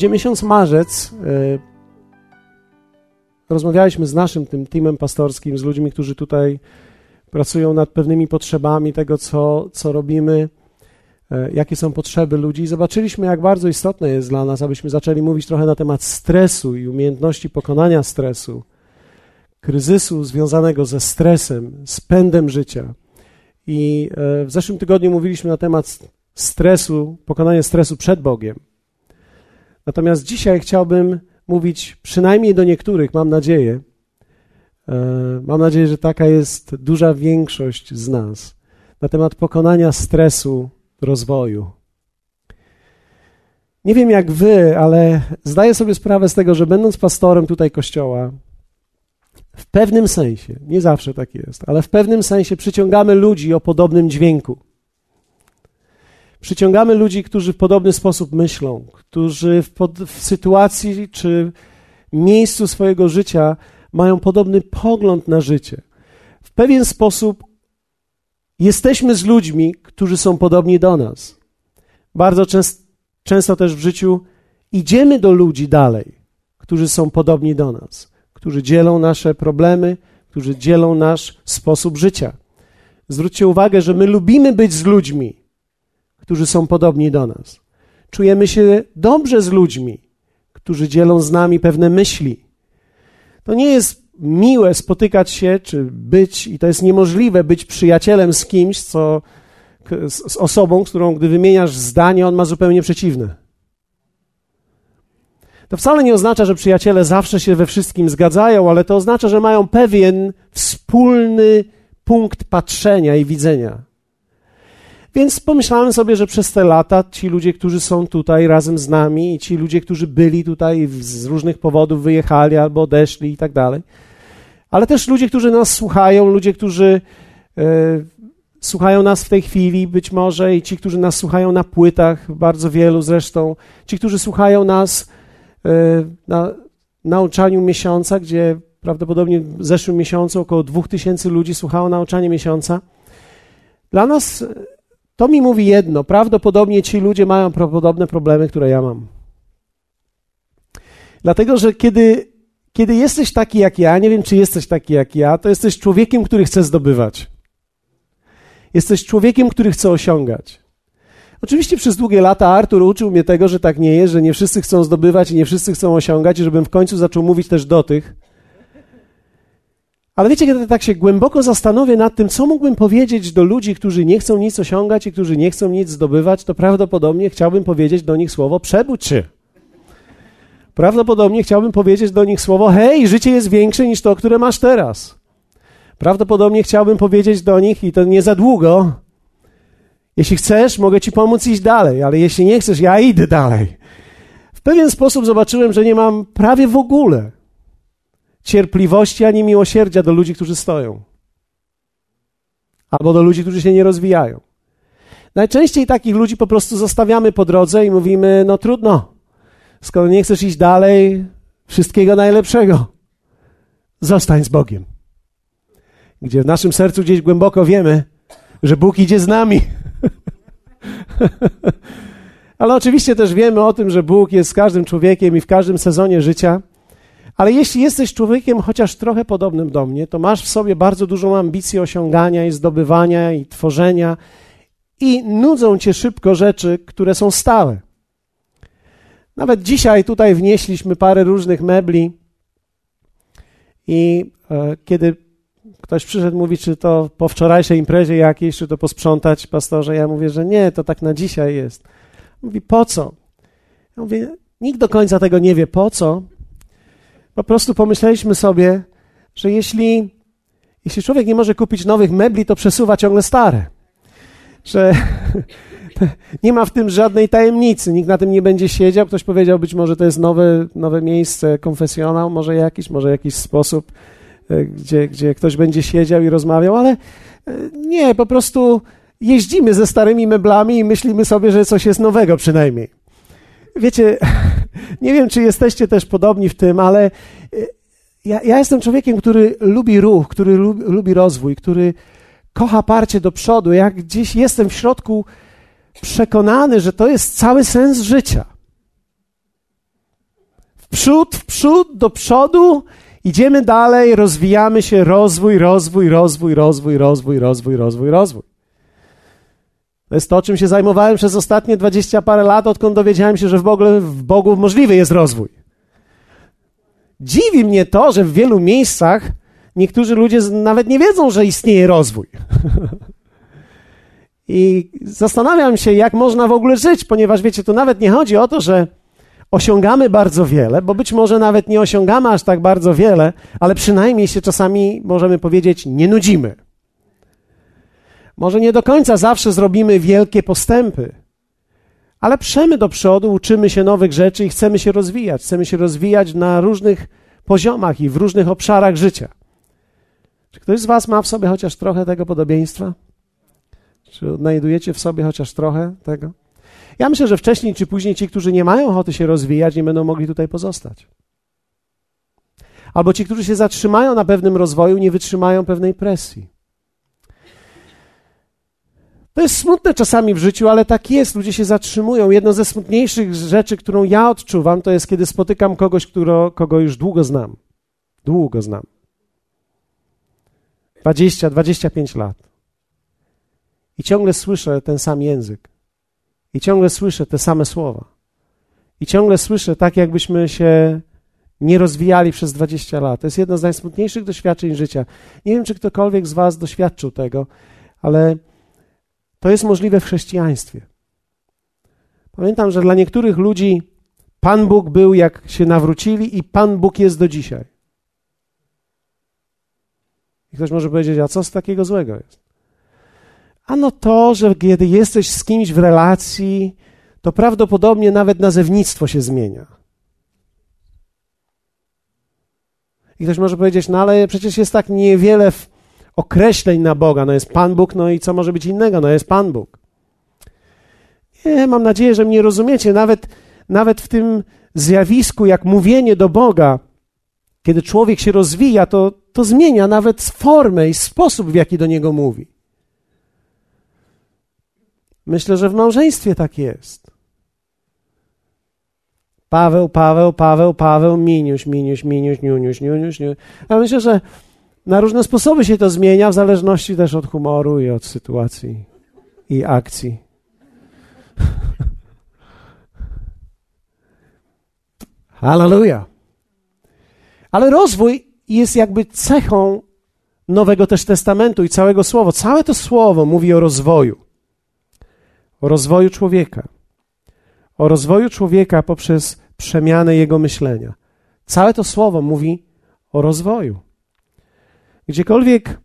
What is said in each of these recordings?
Gdzie miesiąc marzec e, rozmawialiśmy z naszym tym teamem pastorskim, z ludźmi, którzy tutaj pracują nad pewnymi potrzebami tego, co, co robimy, e, jakie są potrzeby ludzi. Zobaczyliśmy, jak bardzo istotne jest dla nas, abyśmy zaczęli mówić trochę na temat stresu i umiejętności pokonania stresu, kryzysu związanego ze stresem, z pędem życia. I e, w zeszłym tygodniu mówiliśmy na temat stresu, pokonania stresu przed Bogiem. Natomiast dzisiaj chciałbym mówić przynajmniej do niektórych, mam nadzieję. E, mam nadzieję, że taka jest duża większość z nas na temat pokonania stresu rozwoju. Nie wiem jak wy, ale zdaję sobie sprawę z tego, że będąc pastorem tutaj kościoła, w pewnym sensie, nie zawsze tak jest, ale w pewnym sensie przyciągamy ludzi o podobnym dźwięku. Przyciągamy ludzi, którzy w podobny sposób myślą, którzy w, pod, w sytuacji czy miejscu swojego życia mają podobny pogląd na życie. W pewien sposób jesteśmy z ludźmi, którzy są podobni do nas. Bardzo często, często też w życiu idziemy do ludzi dalej, którzy są podobni do nas, którzy dzielą nasze problemy, którzy dzielą nasz sposób życia. Zwróćcie uwagę, że my lubimy być z ludźmi, którzy są podobni do nas. Czujemy się dobrze z ludźmi, którzy dzielą z nami pewne myśli. To nie jest miłe spotykać się czy być, i to jest niemożliwe być przyjacielem z kimś, co, z, osobą, z którą gdy wymieniasz zdanie, on ma zupełnie przeciwne. To wcale nie oznacza, że przyjaciele zawsze się we wszystkim zgadzają, ale to oznacza, że mają pewien wspólny punkt patrzenia i widzenia. Więc pomyślałem sobie, że przez te lata ci ludzie, którzy są tutaj razem z nami i ci ludzie, którzy byli tutaj z różnych powodów wyjechali albo odeszli i tak dalej, ale też ludzie, którzy nas słuchają, ludzie, którzy e, słuchają nas w tej chwili być może i ci, którzy nas słuchają na płytach, bardzo wielu zresztą, ci, którzy słuchają nas e, na nauczaniu miesiąca, gdzie prawdopodobnie w zeszłym miesiącu około dwóch tysięcy ludzi słuchało nauczania miesiąca. Dla nas to mi mówi jedno: prawdopodobnie ci ludzie mają podobne problemy, które ja mam. Dlatego, że kiedy, kiedy jesteś taki jak ja, nie wiem, czy jesteś taki jak ja, to jesteś człowiekiem, który chce zdobywać. Jesteś człowiekiem, który chce osiągać. Oczywiście przez długie lata Artur uczył mnie tego, że tak nie jest, że nie wszyscy chcą zdobywać i nie wszyscy chcą osiągać, i żebym w końcu zaczął mówić też do tych, ale wiecie, kiedy tak się głęboko zastanowię nad tym, co mógłbym powiedzieć do ludzi, którzy nie chcą nic osiągać i którzy nie chcą nic zdobywać, to prawdopodobnie chciałbym powiedzieć do nich słowo przebudź się. Prawdopodobnie chciałbym powiedzieć do nich słowo hej, życie jest większe niż to, które masz teraz. Prawdopodobnie chciałbym powiedzieć do nich, i to nie za długo, jeśli chcesz, mogę ci pomóc iść dalej, ale jeśli nie chcesz, ja idę dalej. W pewien sposób zobaczyłem, że nie mam prawie w ogóle cierpliwości ani miłosierdzia do ludzi, którzy stoją. Albo do ludzi, którzy się nie rozwijają. Najczęściej takich ludzi po prostu zostawiamy po drodze i mówimy: No trudno, skoro nie chcesz iść dalej, wszystkiego najlepszego. Zostań z Bogiem. Gdzie w naszym sercu gdzieś głęboko wiemy, że Bóg idzie z nami. Ale oczywiście też wiemy o tym, że Bóg jest z każdym człowiekiem i w każdym sezonie życia. Ale jeśli jesteś człowiekiem chociaż trochę podobnym do mnie, to masz w sobie bardzo dużą ambicję osiągania i zdobywania i tworzenia i nudzą cię szybko rzeczy, które są stałe. Nawet dzisiaj tutaj wnieśliśmy parę różnych mebli i e, kiedy ktoś przyszedł, mówi, czy to po wczorajszej imprezie jakiejś, czy to posprzątać, pastorze, ja mówię, że nie, to tak na dzisiaj jest. Mówi, po co? Ja mówię, nikt do końca tego nie wie, po co, po prostu pomyśleliśmy sobie, że jeśli, jeśli człowiek nie może kupić nowych mebli, to przesuwa ciągle stare. Że nie ma w tym żadnej tajemnicy, nikt na tym nie będzie siedział. Ktoś powiedział, być może to jest nowe, nowe miejsce, konfesjonał, może jakiś, może jakiś sposób, e, gdzie, gdzie ktoś będzie siedział i rozmawiał, ale e, nie, po prostu jeździmy ze starymi meblami i myślimy sobie, że coś jest nowego przynajmniej. Wiecie, nie wiem, czy jesteście też podobni w tym, ale e, ja, ja jestem człowiekiem, który lubi ruch, który lubi, lubi rozwój, który kocha parcie do przodu. Jak gdzieś jestem w środku przekonany, że to jest cały sens życia. przód, w przód, do przodu, idziemy dalej, rozwijamy się, rozwój, rozwój, rozwój, rozwój, rozwój, rozwój, rozwój, rozwój. To jest to, czym się zajmowałem przez ostatnie dwadzieścia parę lat, odkąd dowiedziałem się, że w ogóle w Bogu możliwy jest rozwój. Dziwi mnie to, że w wielu miejscach niektórzy ludzie nawet nie wiedzą, że istnieje rozwój. I zastanawiam się, jak można w ogóle żyć, ponieważ wiecie, tu nawet nie chodzi o to, że osiągamy bardzo wiele, bo być może nawet nie osiągamy aż tak bardzo wiele, ale przynajmniej się czasami, możemy powiedzieć, nie nudzimy. Może nie do końca zawsze zrobimy wielkie postępy, ale przemy do przodu, uczymy się nowych rzeczy i chcemy się rozwijać. Chcemy się rozwijać na różnych poziomach i w różnych obszarach życia. Czy ktoś z Was ma w sobie chociaż trochę tego podobieństwa? Czy odnajdujecie w sobie chociaż trochę tego? Ja myślę, że wcześniej czy później ci, którzy nie mają ochoty się rozwijać, nie będą mogli tutaj pozostać. Albo ci, którzy się zatrzymają na pewnym rozwoju, nie wytrzymają pewnej presji. To jest smutne czasami w życiu, ale tak jest. Ludzie się zatrzymują. Jedną ze smutniejszych rzeczy, którą ja odczuwam, to jest, kiedy spotykam kogoś, któro, kogo już długo znam. Długo znam. 20, 25 lat. I ciągle słyszę ten sam język. I ciągle słyszę te same słowa. I ciągle słyszę tak, jakbyśmy się nie rozwijali przez 20 lat. To jest jedno z najsmutniejszych doświadczeń życia. Nie wiem, czy ktokolwiek z Was doświadczył tego, ale to jest możliwe w chrześcijaństwie. Pamiętam, że dla niektórych ludzi Pan Bóg był, jak się nawrócili, i Pan Bóg jest do dzisiaj. I ktoś może powiedzieć, a co z takiego złego jest? Ano to, że kiedy jesteś z kimś w relacji, to prawdopodobnie nawet nazewnictwo się zmienia. I ktoś może powiedzieć, no ale przecież jest tak niewiele określeń na Boga. No jest Pan Bóg, no i co może być innego? No jest Pan Bóg. Nie, mam nadzieję, że mnie rozumiecie. Nawet, nawet w tym zjawisku, jak mówienie do Boga, kiedy człowiek się rozwija, to, to zmienia nawet formę i sposób, w jaki do niego mówi. Myślę, że w małżeństwie tak jest. Paweł, Paweł, Paweł, Paweł, Miniuś, Miniuś, Miniuś, Niuniuś, Niuniuś, Niuniuś. Ja myślę, że na różne sposoby się to zmienia, w zależności też od humoru i od sytuacji i akcji. Hallelujah. Ale rozwój jest jakby cechą Nowego też Testamentu i całego Słowa. Całe to Słowo mówi o rozwoju. O rozwoju człowieka. O rozwoju człowieka poprzez przemianę jego myślenia. Całe to Słowo mówi o rozwoju. Gdziekolwiek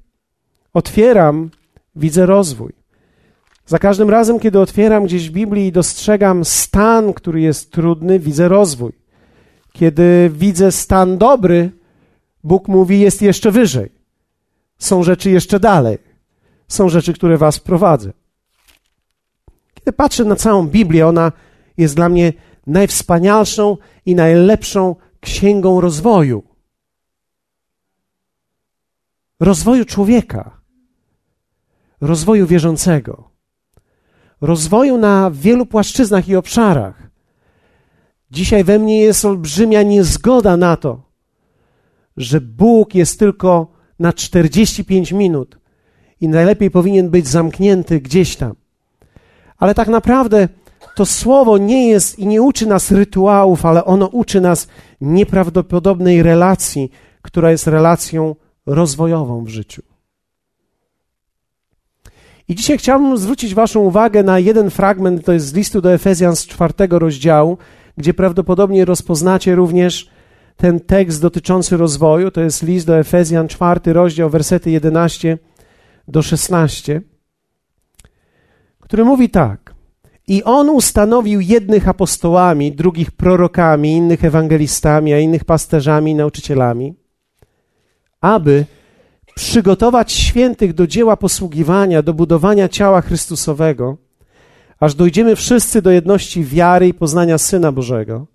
otwieram, widzę rozwój. Za każdym razem, kiedy otwieram gdzieś w Biblii i dostrzegam stan, który jest trudny, widzę rozwój. Kiedy widzę stan dobry, Bóg mówi, jest jeszcze wyżej. Są rzeczy jeszcze dalej. Są rzeczy, które was prowadzę. Kiedy patrzę na całą Biblię, ona jest dla mnie najwspanialszą i najlepszą księgą rozwoju rozwoju człowieka, rozwoju wierzącego, rozwoju na wielu płaszczyznach i obszarach. Dzisiaj we mnie jest olbrzymia niezgoda na to, że Bóg jest tylko na 45 minut i najlepiej powinien być zamknięty gdzieś tam. Ale tak naprawdę to słowo nie jest i nie uczy nas rytuałów, ale ono uczy nas nieprawdopodobnej relacji, która jest relacją rozwojową w życiu. I dzisiaj chciałbym zwrócić Waszą uwagę na jeden fragment, to jest z listu do Efezjan z czwartego rozdziału, gdzie prawdopodobnie rozpoznacie również ten tekst dotyczący rozwoju. To jest list do Efezjan, czwarty rozdział, wersety 11 do 16, który mówi tak. I on ustanowił jednych apostołami, drugich prorokami, innych ewangelistami, a innych pasterzami i nauczycielami aby przygotować świętych do dzieła posługiwania, do budowania ciała Chrystusowego, aż dojdziemy wszyscy do jedności wiary i poznania Syna Bożego,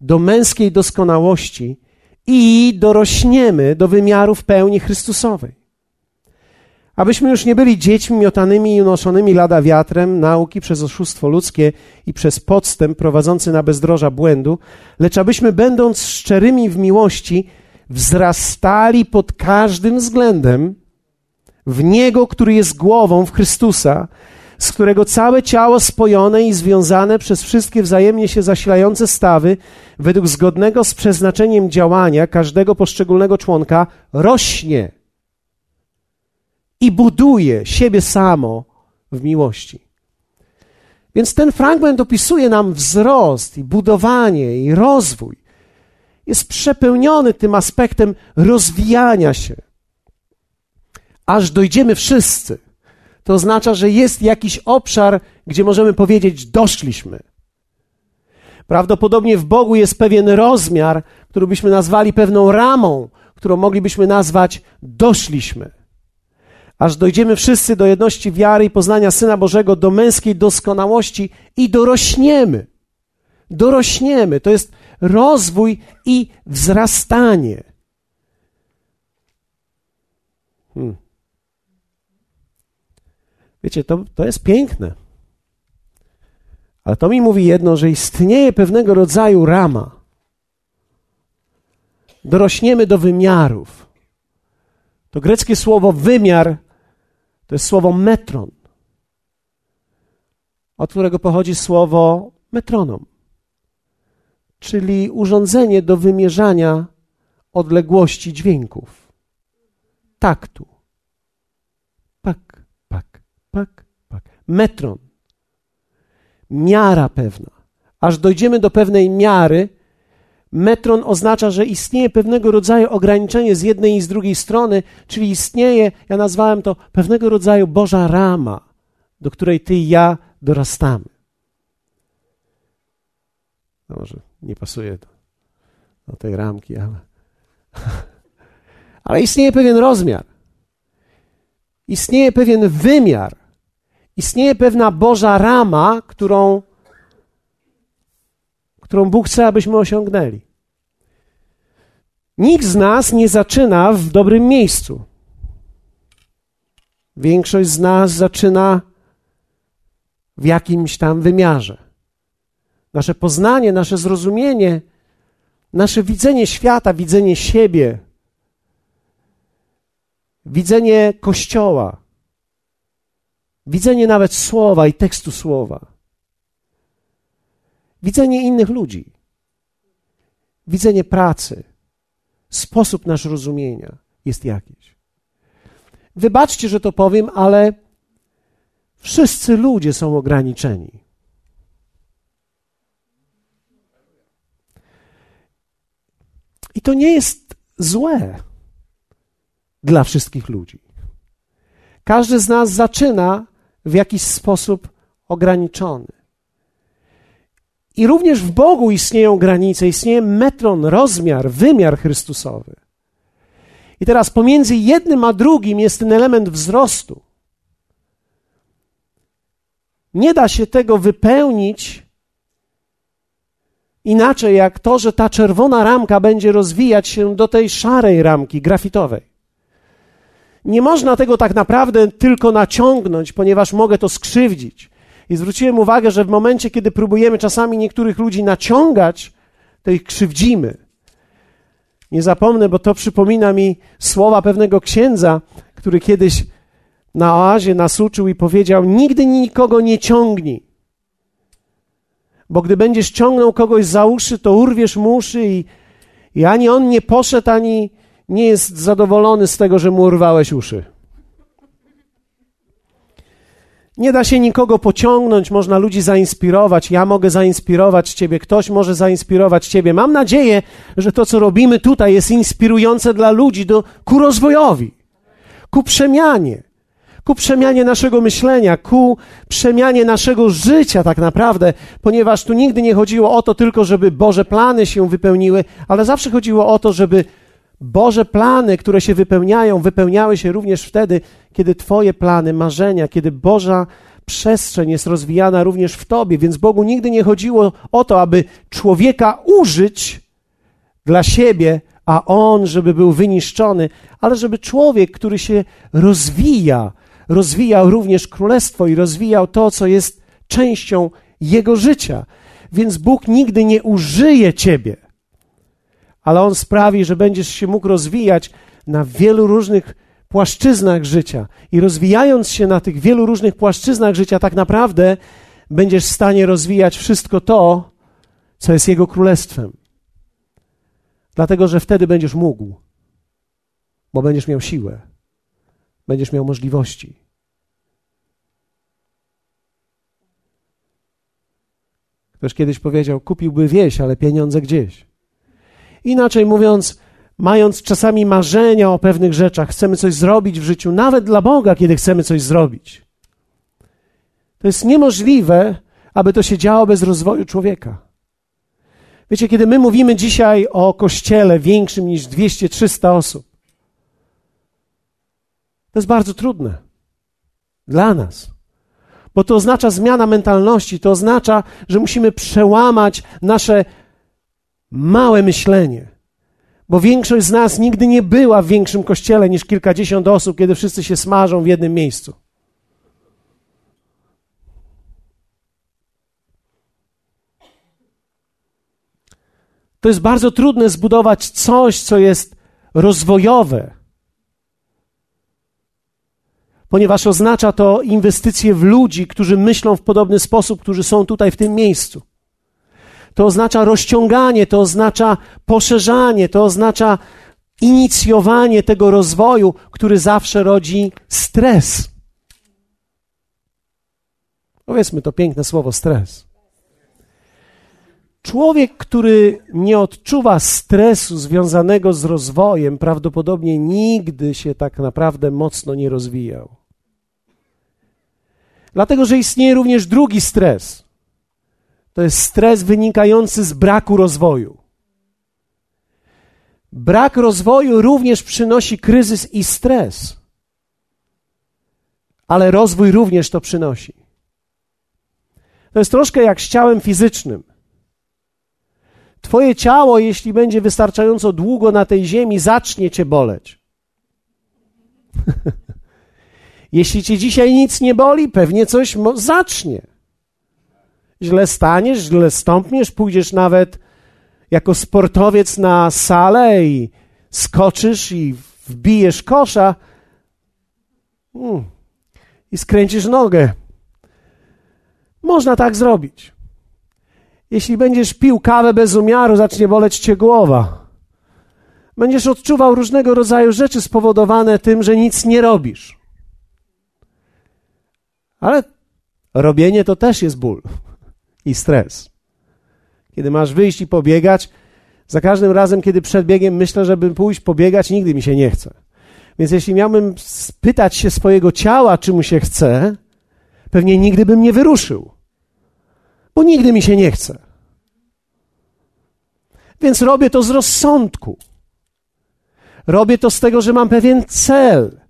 do męskiej doskonałości i dorośniemy do wymiarów pełni Chrystusowej. Abyśmy już nie byli dziećmi miotanymi i unoszonymi lada wiatrem nauki przez oszustwo ludzkie i przez podstęp prowadzący na bezdroża błędu, lecz abyśmy będąc szczerymi w miłości, wzrastali pod każdym względem w Niego, który jest głową, w Chrystusa, z którego całe ciało spojone i związane przez wszystkie wzajemnie się zasilające stawy, według zgodnego z przeznaczeniem działania każdego poszczególnego członka, rośnie i buduje siebie samo w miłości. Więc ten fragment opisuje nam wzrost i budowanie i rozwój. Jest przepełniony tym aspektem rozwijania się, aż dojdziemy wszyscy. To oznacza, że jest jakiś obszar, gdzie możemy powiedzieć: doszliśmy. Prawdopodobnie w Bogu jest pewien rozmiar, który byśmy nazwali pewną ramą, którą moglibyśmy nazwać doszliśmy aż dojdziemy wszyscy do jedności wiary i poznania Syna Bożego, do męskiej doskonałości i dorośniemy. Dorośniemy. To jest rozwój i wzrastanie. Hmm. Wiecie, to, to jest piękne. Ale to mi mówi jedno, że istnieje pewnego rodzaju rama. Dorośniemy do wymiarów. To greckie słowo wymiar to jest słowo metron, od którego pochodzi słowo metronom, czyli urządzenie do wymierzania odległości dźwięków, taktu. Pak, pak, pak, pak. Metron. Miara pewna. Aż dojdziemy do pewnej miary, Metron oznacza, że istnieje pewnego rodzaju ograniczenie z jednej i z drugiej strony, czyli istnieje, ja nazwałem to pewnego rodzaju Boża rama, do której ty i ja dorastamy. No może nie pasuje do, do tej ramki, ale, ale istnieje pewien rozmiar. Istnieje pewien wymiar. Istnieje pewna Boża rama, którą którą Bóg chce, abyśmy osiągnęli. Nikt z nas nie zaczyna w dobrym miejscu. Większość z nas zaczyna w jakimś tam wymiarze. Nasze poznanie, nasze zrozumienie, nasze widzenie świata, widzenie siebie, widzenie Kościoła, widzenie nawet słowa i tekstu słowa widzenie innych ludzi, widzenie pracy, sposób nasz rozumienia jest jakiś. Wybaczcie, że to powiem, ale wszyscy ludzie są ograniczeni. I to nie jest złe dla wszystkich ludzi. Każdy z nas zaczyna w jakiś sposób ograniczony. I również w Bogu istnieją granice, istnieje metron, rozmiar, wymiar Chrystusowy. I teraz pomiędzy jednym a drugim jest ten element wzrostu. Nie da się tego wypełnić inaczej jak to, że ta czerwona ramka będzie rozwijać się do tej szarej ramki grafitowej. Nie można tego tak naprawdę tylko naciągnąć, ponieważ mogę to skrzywdzić. I zwróciłem uwagę, że w momencie, kiedy próbujemy czasami niektórych ludzi naciągać, to ich krzywdzimy. Nie zapomnę, bo to przypomina mi słowa pewnego księdza, który kiedyś na oazie nas uczył i powiedział: Nigdy nikogo nie ciągnij. Bo gdy będziesz ciągnął kogoś za uszy, to urwiesz mu uszy i, i ani on nie poszedł, ani nie jest zadowolony z tego, że mu urwałeś uszy. Nie da się nikogo pociągnąć, można ludzi zainspirować. Ja mogę zainspirować Ciebie, ktoś może zainspirować Ciebie. Mam nadzieję, że to, co robimy tutaj, jest inspirujące dla ludzi do, ku rozwojowi, ku przemianie, ku przemianie naszego myślenia, ku przemianie naszego życia, tak naprawdę, ponieważ tu nigdy nie chodziło o to tylko, żeby Boże plany się wypełniły, ale zawsze chodziło o to, żeby Boże plany, które się wypełniają, wypełniały się również wtedy, kiedy Twoje plany, marzenia, kiedy Boża przestrzeń jest rozwijana również w Tobie. Więc Bogu nigdy nie chodziło o to, aby człowieka użyć dla siebie, a on, żeby był wyniszczony, ale żeby człowiek, który się rozwija, rozwijał również królestwo i rozwijał to, co jest częścią jego życia. Więc Bóg nigdy nie użyje ciebie, ale on sprawi, że będziesz się mógł rozwijać na wielu różnych płaszczyznach życia. I rozwijając się na tych wielu różnych płaszczyznach życia, tak naprawdę będziesz w stanie rozwijać wszystko to, co jest Jego królestwem. Dlatego, że wtedy będziesz mógł, bo będziesz miał siłę, będziesz miał możliwości. Ktoś kiedyś powiedział: kupiłby wieś, ale pieniądze gdzieś. Inaczej mówiąc, mając czasami marzenia o pewnych rzeczach, chcemy coś zrobić w życiu, nawet dla Boga, kiedy chcemy coś zrobić. To jest niemożliwe, aby to się działo bez rozwoju człowieka. Wiecie, kiedy my mówimy dzisiaj o kościele większym niż 200-300 osób, to jest bardzo trudne dla nas, bo to oznacza zmiana mentalności, to oznacza, że musimy przełamać nasze małe myślenie. Bo większość z nas nigdy nie była w większym kościele niż kilkadziesiąt osób, kiedy wszyscy się smażą w jednym miejscu. To jest bardzo trudne zbudować coś, co jest rozwojowe, ponieważ oznacza to inwestycje w ludzi, którzy myślą w podobny sposób, którzy są tutaj w tym miejscu. To oznacza rozciąganie, to oznacza poszerzanie, to oznacza inicjowanie tego rozwoju, który zawsze rodzi stres. Powiedzmy to piękne słowo stres. Człowiek, który nie odczuwa stresu związanego z rozwojem, prawdopodobnie nigdy się tak naprawdę mocno nie rozwijał. Dlatego, że istnieje również drugi stres. To jest stres wynikający z braku rozwoju. Brak rozwoju również przynosi kryzys i stres, ale rozwój również to przynosi. To jest troszkę jak z ciałem fizycznym. Twoje ciało, jeśli będzie wystarczająco długo na tej ziemi, zacznie cię boleć. jeśli cię dzisiaj nic nie boli, pewnie coś zacznie. Źle staniesz, źle stąpniesz, pójdziesz nawet jako sportowiec na salę i skoczysz i wbijesz kosza hmm, i skręcisz nogę. Można tak zrobić. Jeśli będziesz pił kawę bez umiaru, zacznie boleć cię głowa. Będziesz odczuwał różnego rodzaju rzeczy spowodowane tym, że nic nie robisz. Ale robienie to też jest ból i stres. Kiedy masz wyjść i pobiegać, za każdym razem, kiedy przed biegiem myślę, żeby pójść pobiegać, nigdy mi się nie chce. Więc jeśli miałbym spytać się swojego ciała, czy mu się chce, pewnie nigdy bym nie wyruszył bo nigdy mi się nie chce. Więc robię to z rozsądku. Robię to z tego, że mam pewien cel.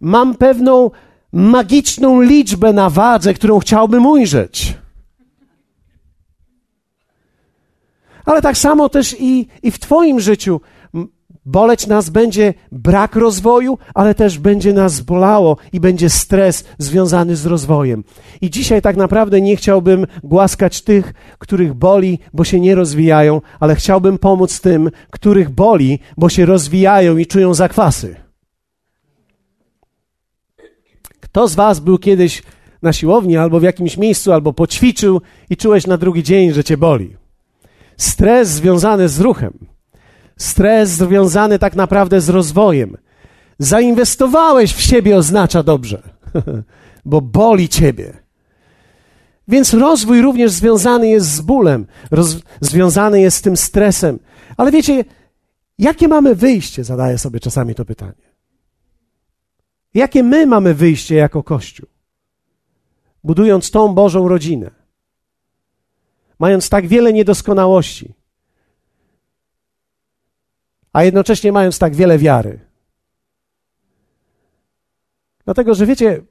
Mam pewną magiczną liczbę na wadze, którą chciałbym ujrzeć. Ale tak samo też i, i w Twoim życiu Boleć nas będzie brak rozwoju, ale też będzie nas bolało i będzie stres związany z rozwojem. I dzisiaj tak naprawdę nie chciałbym głaskać tych, których boli, bo się nie rozwijają, ale chciałbym pomóc tym, których boli, bo się rozwijają i czują zakwasy. Kto z Was był kiedyś na siłowni albo w jakimś miejscu, albo poćwiczył i czułeś na drugi dzień, że cię boli? Stres związany z ruchem Stres związany tak naprawdę z rozwojem. Zainwestowałeś w siebie oznacza dobrze, bo boli ciebie. Więc rozwój również związany jest z bólem, roz, związany jest z tym stresem. Ale wiecie, jakie mamy wyjście? Zadaję sobie czasami to pytanie. Jakie my mamy wyjście jako Kościół? Budując tą Bożą rodzinę, mając tak wiele niedoskonałości, a jednocześnie mając tak wiele wiary. Dlatego, że wiecie,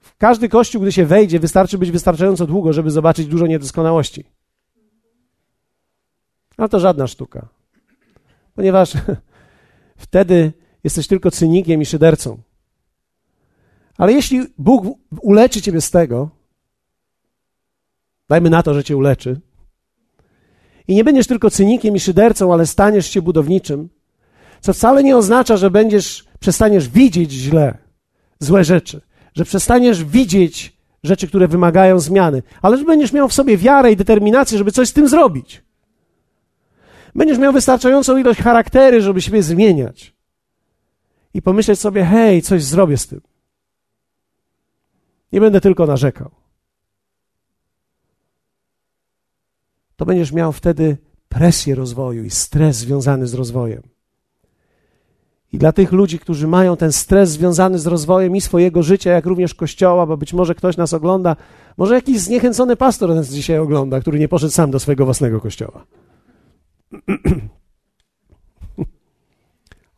w każdy kościół, gdy się wejdzie, wystarczy być wystarczająco długo, żeby zobaczyć dużo niedoskonałości. Ale to żadna sztuka. Ponieważ wtedy jesteś tylko cynikiem i szydercą. Ale jeśli Bóg uleczy ciebie z tego, dajmy na to, że cię uleczy, i nie będziesz tylko cynikiem i szydercą, ale staniesz się budowniczym, co wcale nie oznacza, że będziesz, przestaniesz widzieć źle, złe rzeczy, że przestaniesz widzieć rzeczy, które wymagają zmiany, ale że będziesz miał w sobie wiarę i determinację, żeby coś z tym zrobić. Będziesz miał wystarczającą ilość charaktery, żeby siebie zmieniać. I pomyśleć sobie, hej, coś zrobię z tym. Nie będę tylko narzekał. To będziesz miał wtedy presję rozwoju i stres związany z rozwojem. I dla tych ludzi, którzy mają ten stres związany z rozwojem i swojego życia, jak również kościoła, bo być może ktoś nas ogląda, może jakiś zniechęcony pastor nas dzisiaj ogląda, który nie poszedł sam do swojego własnego kościoła.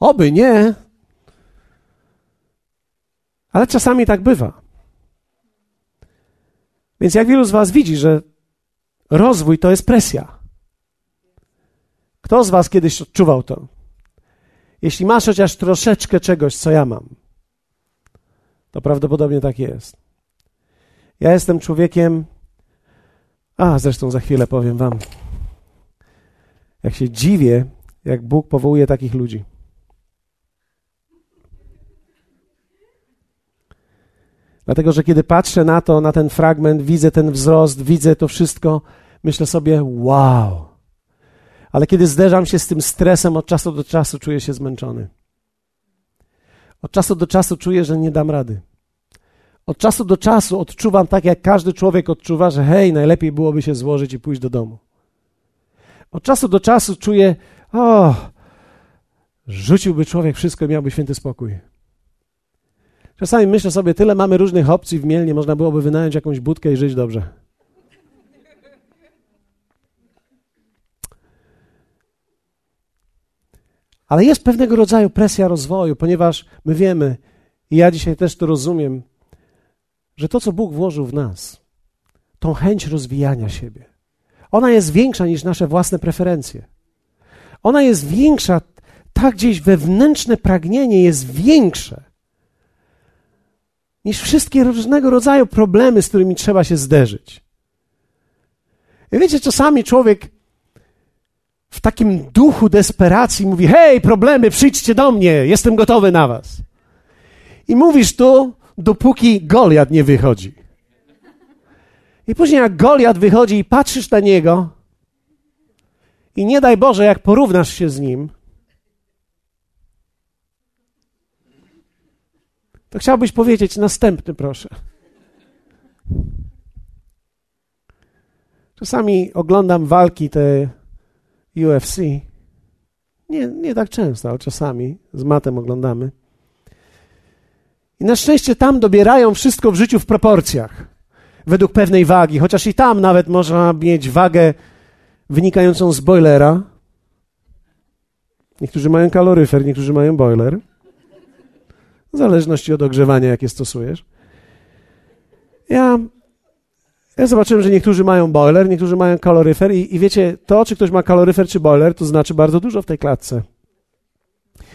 Oby nie. Ale czasami tak bywa. Więc jak wielu z Was widzi, że rozwój to jest presja. Kto z Was kiedyś odczuwał to? Jeśli masz chociaż troszeczkę czegoś, co ja mam, to prawdopodobnie tak jest. Ja jestem człowiekiem. A, zresztą za chwilę powiem Wam. Jak się dziwię, jak Bóg powołuje takich ludzi. Dlatego, że kiedy patrzę na to, na ten fragment, widzę ten wzrost, widzę to wszystko, myślę sobie, wow. Ale kiedy zderzam się z tym stresem, od czasu do czasu czuję się zmęczony. Od czasu do czasu czuję, że nie dam rady. Od czasu do czasu odczuwam tak, jak każdy człowiek odczuwa, że hej, najlepiej byłoby się złożyć i pójść do domu. Od czasu do czasu czuję, o, rzuciłby człowiek wszystko i miałby święty spokój. Czasami myślę sobie, tyle mamy różnych opcji w Mielnie, można byłoby wynająć jakąś budkę i żyć dobrze. Ale jest pewnego rodzaju presja rozwoju, ponieważ my wiemy, i ja dzisiaj też to rozumiem, że to, co Bóg włożył w nas, tą chęć rozwijania siebie, ona jest większa niż nasze własne preferencje. Ona jest większa, tak gdzieś wewnętrzne pragnienie jest większe niż wszystkie różnego rodzaju problemy, z którymi trzeba się zderzyć. I wiecie, czasami człowiek w takim duchu desperacji mówi: Hej, problemy, przyjdźcie do mnie, jestem gotowy na was. I mówisz tu, dopóki Goliat nie wychodzi. I później, jak Goliat wychodzi i patrzysz na niego, i nie daj Boże, jak porównasz się z nim, to chciałbyś powiedzieć następny, proszę. Czasami oglądam walki te UFC. Nie, nie tak często, ale czasami z matem oglądamy. I na szczęście tam dobierają wszystko w życiu w proporcjach, według pewnej wagi, chociaż i tam nawet można mieć wagę wynikającą z boilera. Niektórzy mają kaloryfer, niektórzy mają boiler. W zależności od ogrzewania, jakie stosujesz. Ja, ja zobaczyłem, że niektórzy mają boiler, niektórzy mają kaloryfer i, i wiecie, to, czy ktoś ma kaloryfer czy boiler, to znaczy bardzo dużo w tej klatce.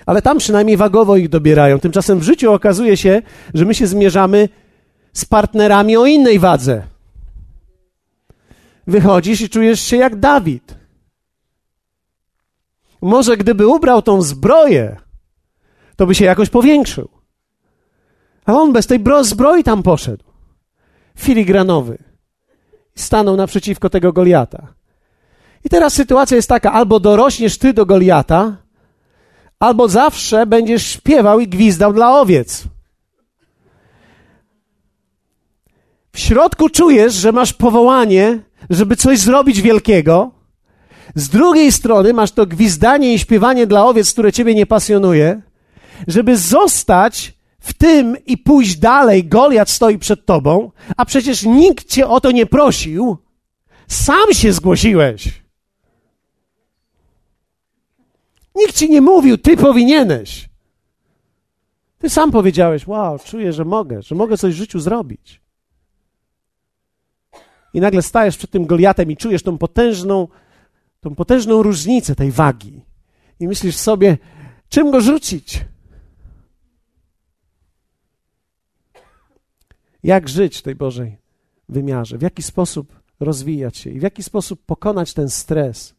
Ale tam przynajmniej wagowo ich dobierają. Tymczasem w życiu okazuje się, że my się zmierzamy z partnerami o innej wadze. Wychodzisz i czujesz się jak Dawid. Może gdyby ubrał tą zbroję, to by się jakoś powiększył. A on bez tej zbroi tam poszedł. Filigranowy. Stanął naprzeciwko tego Goliata. I teraz sytuacja jest taka: albo dorośniesz ty do Goliata, albo zawsze będziesz śpiewał i gwizdał dla owiec. W środku czujesz, że masz powołanie, żeby coś zrobić wielkiego. Z drugiej strony masz to gwizdanie i śpiewanie dla owiec, które ciebie nie pasjonuje, żeby zostać w tym i pójść dalej, Goliat stoi przed tobą, a przecież nikt cię o to nie prosił, sam się zgłosiłeś. Nikt ci nie mówił, ty powinieneś. Ty sam powiedziałeś, wow, czuję, że mogę, że mogę coś w życiu zrobić. I nagle stajesz przed tym Goliatem i czujesz tą potężną, tą potężną różnicę tej wagi. I myślisz sobie, Czym go rzucić? Jak żyć w tej Bożej wymiarze? W jaki sposób rozwijać się i w jaki sposób pokonać ten stres?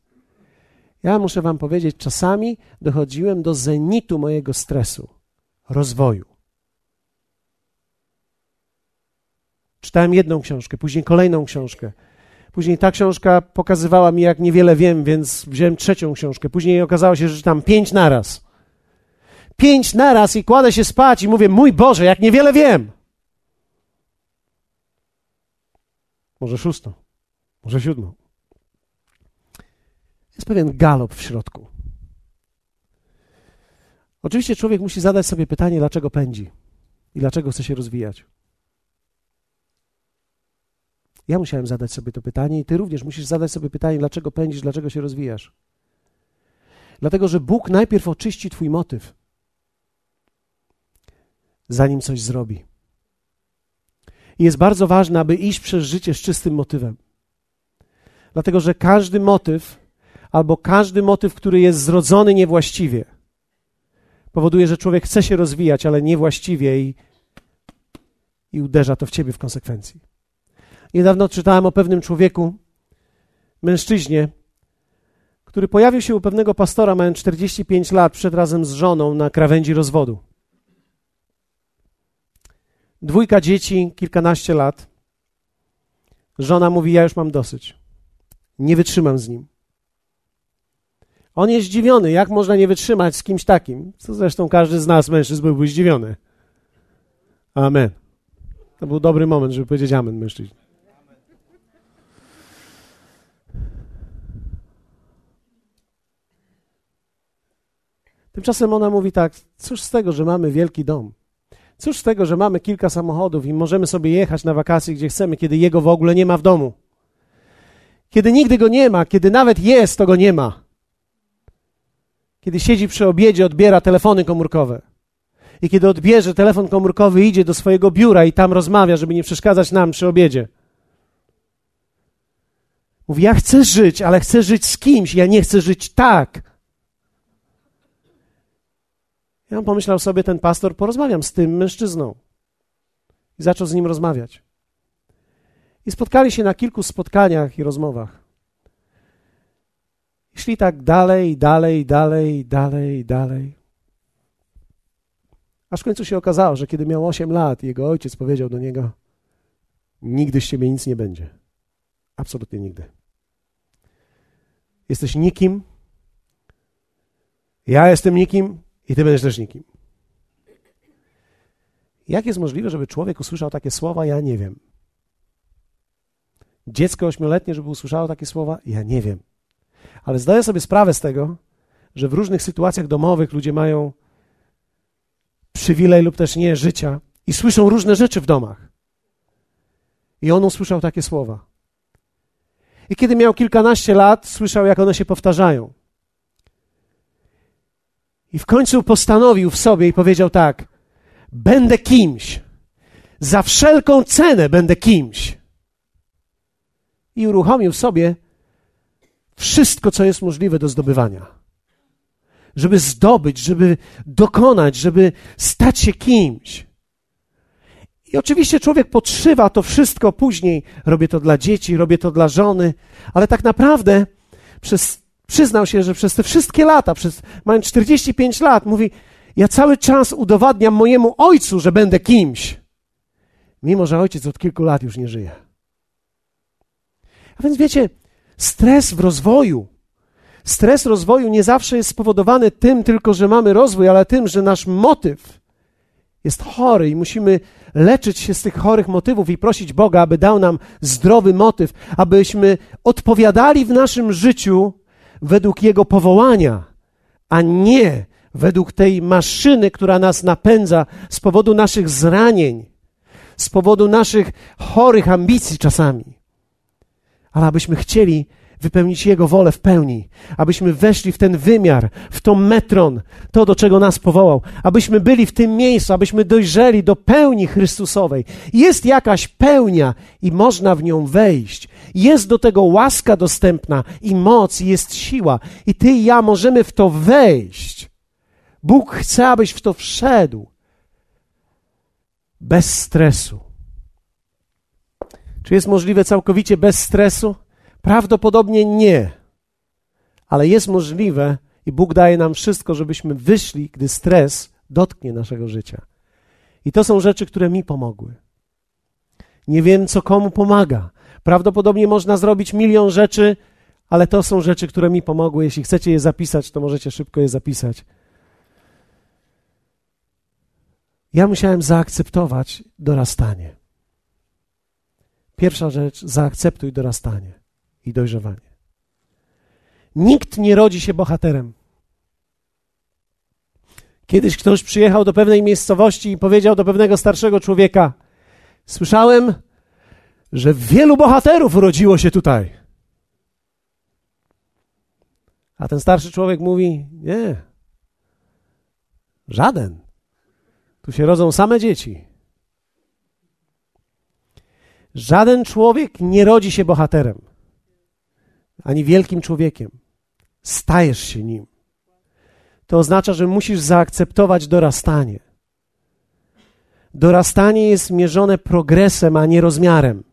Ja muszę Wam powiedzieć, czasami dochodziłem do zenitu mojego stresu, rozwoju. Czytałem jedną książkę, później kolejną książkę. Później ta książka pokazywała mi, jak niewiele wiem, więc wziąłem trzecią książkę. Później okazało się, że czytam pięć naraz. Pięć naraz i kładę się spać i mówię, mój Boże, jak niewiele wiem. Może szóstą, może siódmą. Jest pewien galop w środku. Oczywiście człowiek musi zadać sobie pytanie, dlaczego pędzi i dlaczego chce się rozwijać. Ja musiałem zadać sobie to pytanie i ty również musisz zadać sobie pytanie, dlaczego pędzisz, dlaczego się rozwijasz. Dlatego, że Bóg najpierw oczyści twój motyw, zanim coś zrobi. I jest bardzo ważne, aby iść przez życie z czystym motywem. Dlatego, że każdy motyw, albo każdy motyw, który jest zrodzony niewłaściwie, powoduje, że człowiek chce się rozwijać, ale niewłaściwie i, i uderza to w ciebie w konsekwencji. Niedawno czytałem o pewnym człowieku, mężczyźnie, który pojawił się u pewnego pastora, mając 45 lat, przed razem z żoną na krawędzi rozwodu. Dwójka dzieci, kilkanaście lat. Żona mówi: Ja już mam dosyć. Nie wytrzymam z nim. On jest zdziwiony, jak można nie wytrzymać z kimś takim. Co zresztą każdy z nas, mężczyzn, byłby zdziwiony. Amen. To był dobry moment, żeby powiedzieć amen mężczyźni. Tymczasem ona mówi tak: Cóż z tego, że mamy wielki dom? Cóż z tego, że mamy kilka samochodów i możemy sobie jechać na wakacje, gdzie chcemy, kiedy jego w ogóle nie ma w domu? Kiedy nigdy go nie ma, kiedy nawet jest, to go nie ma. Kiedy siedzi przy obiedzie, odbiera telefony komórkowe. I kiedy odbierze telefon komórkowy, idzie do swojego biura i tam rozmawia, żeby nie przeszkadzać nam przy obiedzie. Mówi: Ja chcę żyć, ale chcę żyć z kimś, ja nie chcę żyć tak. Ja pomyślał sobie, ten pastor, porozmawiam z tym mężczyzną. I zaczął z nim rozmawiać. I spotkali się na kilku spotkaniach i rozmowach. I szli tak dalej, dalej, dalej, dalej, dalej. Aż w końcu się okazało, że kiedy miał 8 lat, jego ojciec powiedział do niego: Nigdy z ciebie nic nie będzie. Absolutnie nigdy. Jesteś nikim. Ja jestem nikim, i ty będziesz też nikim. Jak jest możliwe, żeby człowiek usłyszał takie słowa? Ja nie wiem. Dziecko ośmioletnie, żeby usłyszało takie słowa? Ja nie wiem. Ale zdaję sobie sprawę z tego, że w różnych sytuacjach domowych ludzie mają przywilej lub też nie życia i słyszą różne rzeczy w domach. I on usłyszał takie słowa. I kiedy miał kilkanaście lat, słyszał, jak one się powtarzają. I w końcu postanowił w sobie i powiedział tak: Będę kimś. Za wszelką cenę będę kimś. I uruchomił w sobie wszystko, co jest możliwe do zdobywania. Żeby zdobyć, żeby dokonać, żeby stać się kimś. I oczywiście człowiek podszywa to wszystko później. Robię to dla dzieci, robię to dla żony, ale tak naprawdę przez Przyznał się, że przez te wszystkie lata, przez, mając 45 lat, mówi: Ja cały czas udowadniam mojemu ojcu, że będę kimś. Mimo, że ojciec od kilku lat już nie żyje. A więc wiecie, stres w rozwoju, stres rozwoju nie zawsze jest spowodowany tym tylko, że mamy rozwój, ale tym, że nasz motyw jest chory i musimy leczyć się z tych chorych motywów i prosić Boga, aby dał nam zdrowy motyw, abyśmy odpowiadali w naszym życiu według Jego powołania, a nie według tej maszyny, która nas napędza z powodu naszych zranień, z powodu naszych chorych ambicji czasami. Ale abyśmy chcieli wypełnić Jego wolę w pełni, abyśmy weszli w ten wymiar, w to metron, to do czego nas powołał, abyśmy byli w tym miejscu, abyśmy dojrzeli do pełni Chrystusowej. Jest jakaś pełnia i można w nią wejść. Jest do tego łaska dostępna i moc, i jest siła. I ty i ja możemy w to wejść. Bóg chce, abyś w to wszedł bez stresu. Czy jest możliwe całkowicie bez stresu? Prawdopodobnie nie. Ale jest możliwe i Bóg daje nam wszystko, żebyśmy wyszli, gdy stres dotknie naszego życia. I to są rzeczy, które mi pomogły. Nie wiem, co komu pomaga. Prawdopodobnie można zrobić milion rzeczy, ale to są rzeczy, które mi pomogły. Jeśli chcecie je zapisać, to możecie szybko je zapisać. Ja musiałem zaakceptować dorastanie. Pierwsza rzecz, zaakceptuj dorastanie i dojrzewanie. Nikt nie rodzi się bohaterem. Kiedyś ktoś przyjechał do pewnej miejscowości i powiedział do pewnego starszego człowieka: Słyszałem, że wielu bohaterów urodziło się tutaj. A ten starszy człowiek mówi: Nie, żaden. Tu się rodzą same dzieci. Żaden człowiek nie rodzi się bohaterem, ani wielkim człowiekiem. Stajesz się nim. To oznacza, że musisz zaakceptować dorastanie. Dorastanie jest mierzone progresem, a nie rozmiarem.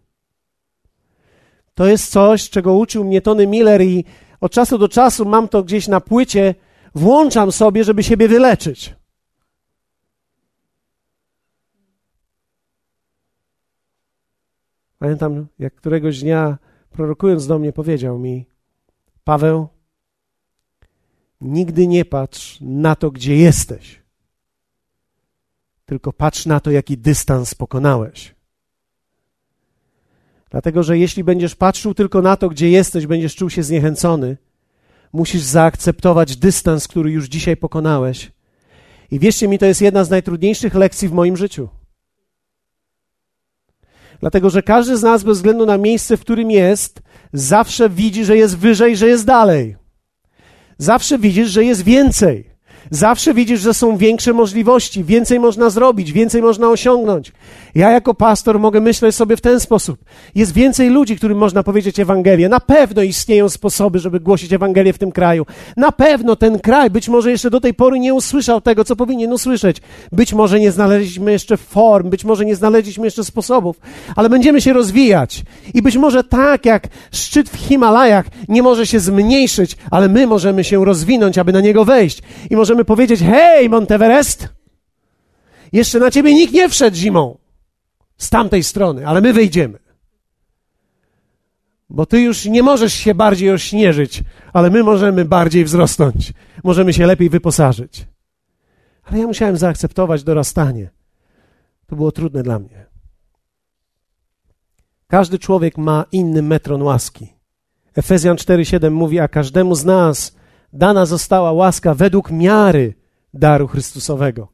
To jest coś, czego uczył mnie Tony Miller i od czasu do czasu mam to gdzieś na płycie, włączam sobie, żeby siebie wyleczyć. Pamiętam, jak któregoś dnia prorokując do mnie powiedział mi: Paweł, nigdy nie patrz na to, gdzie jesteś, tylko patrz na to, jaki dystans pokonałeś. Dlatego, że jeśli będziesz patrzył tylko na to, gdzie jesteś, będziesz czuł się zniechęcony, musisz zaakceptować dystans, który już dzisiaj pokonałeś. I wierzcie mi, to jest jedna z najtrudniejszych lekcji w moim życiu. Dlatego, że każdy z nas, bez względu na miejsce, w którym jest, zawsze widzi, że jest wyżej, że jest dalej. Zawsze widzisz, że jest więcej. Zawsze widzisz, że są większe możliwości, więcej można zrobić, więcej można osiągnąć. Ja jako pastor mogę myśleć sobie w ten sposób. Jest więcej ludzi, którym można powiedzieć Ewangelię. Na pewno istnieją sposoby, żeby głosić Ewangelię w tym kraju. Na pewno ten kraj być może jeszcze do tej pory nie usłyszał tego, co powinien usłyszeć. Być może nie znaleźliśmy jeszcze form, być może nie znaleźliśmy jeszcze sposobów, ale będziemy się rozwijać. I być może tak jak szczyt w Himalajach nie może się zmniejszyć, ale my możemy się rozwinąć, aby na niego wejść. I możemy powiedzieć, hej, Monteverest, jeszcze na ciebie nikt nie wszedł zimą z tamtej strony, ale my wyjdziemy. Bo ty już nie możesz się bardziej ośnieżyć, ale my możemy bardziej wzrosnąć. Możemy się lepiej wyposażyć. Ale ja musiałem zaakceptować dorastanie. To było trudne dla mnie. Każdy człowiek ma inny metron łaski. Efezjan 4:7 mówi, a każdemu z nas dana została łaska według miary daru Chrystusowego.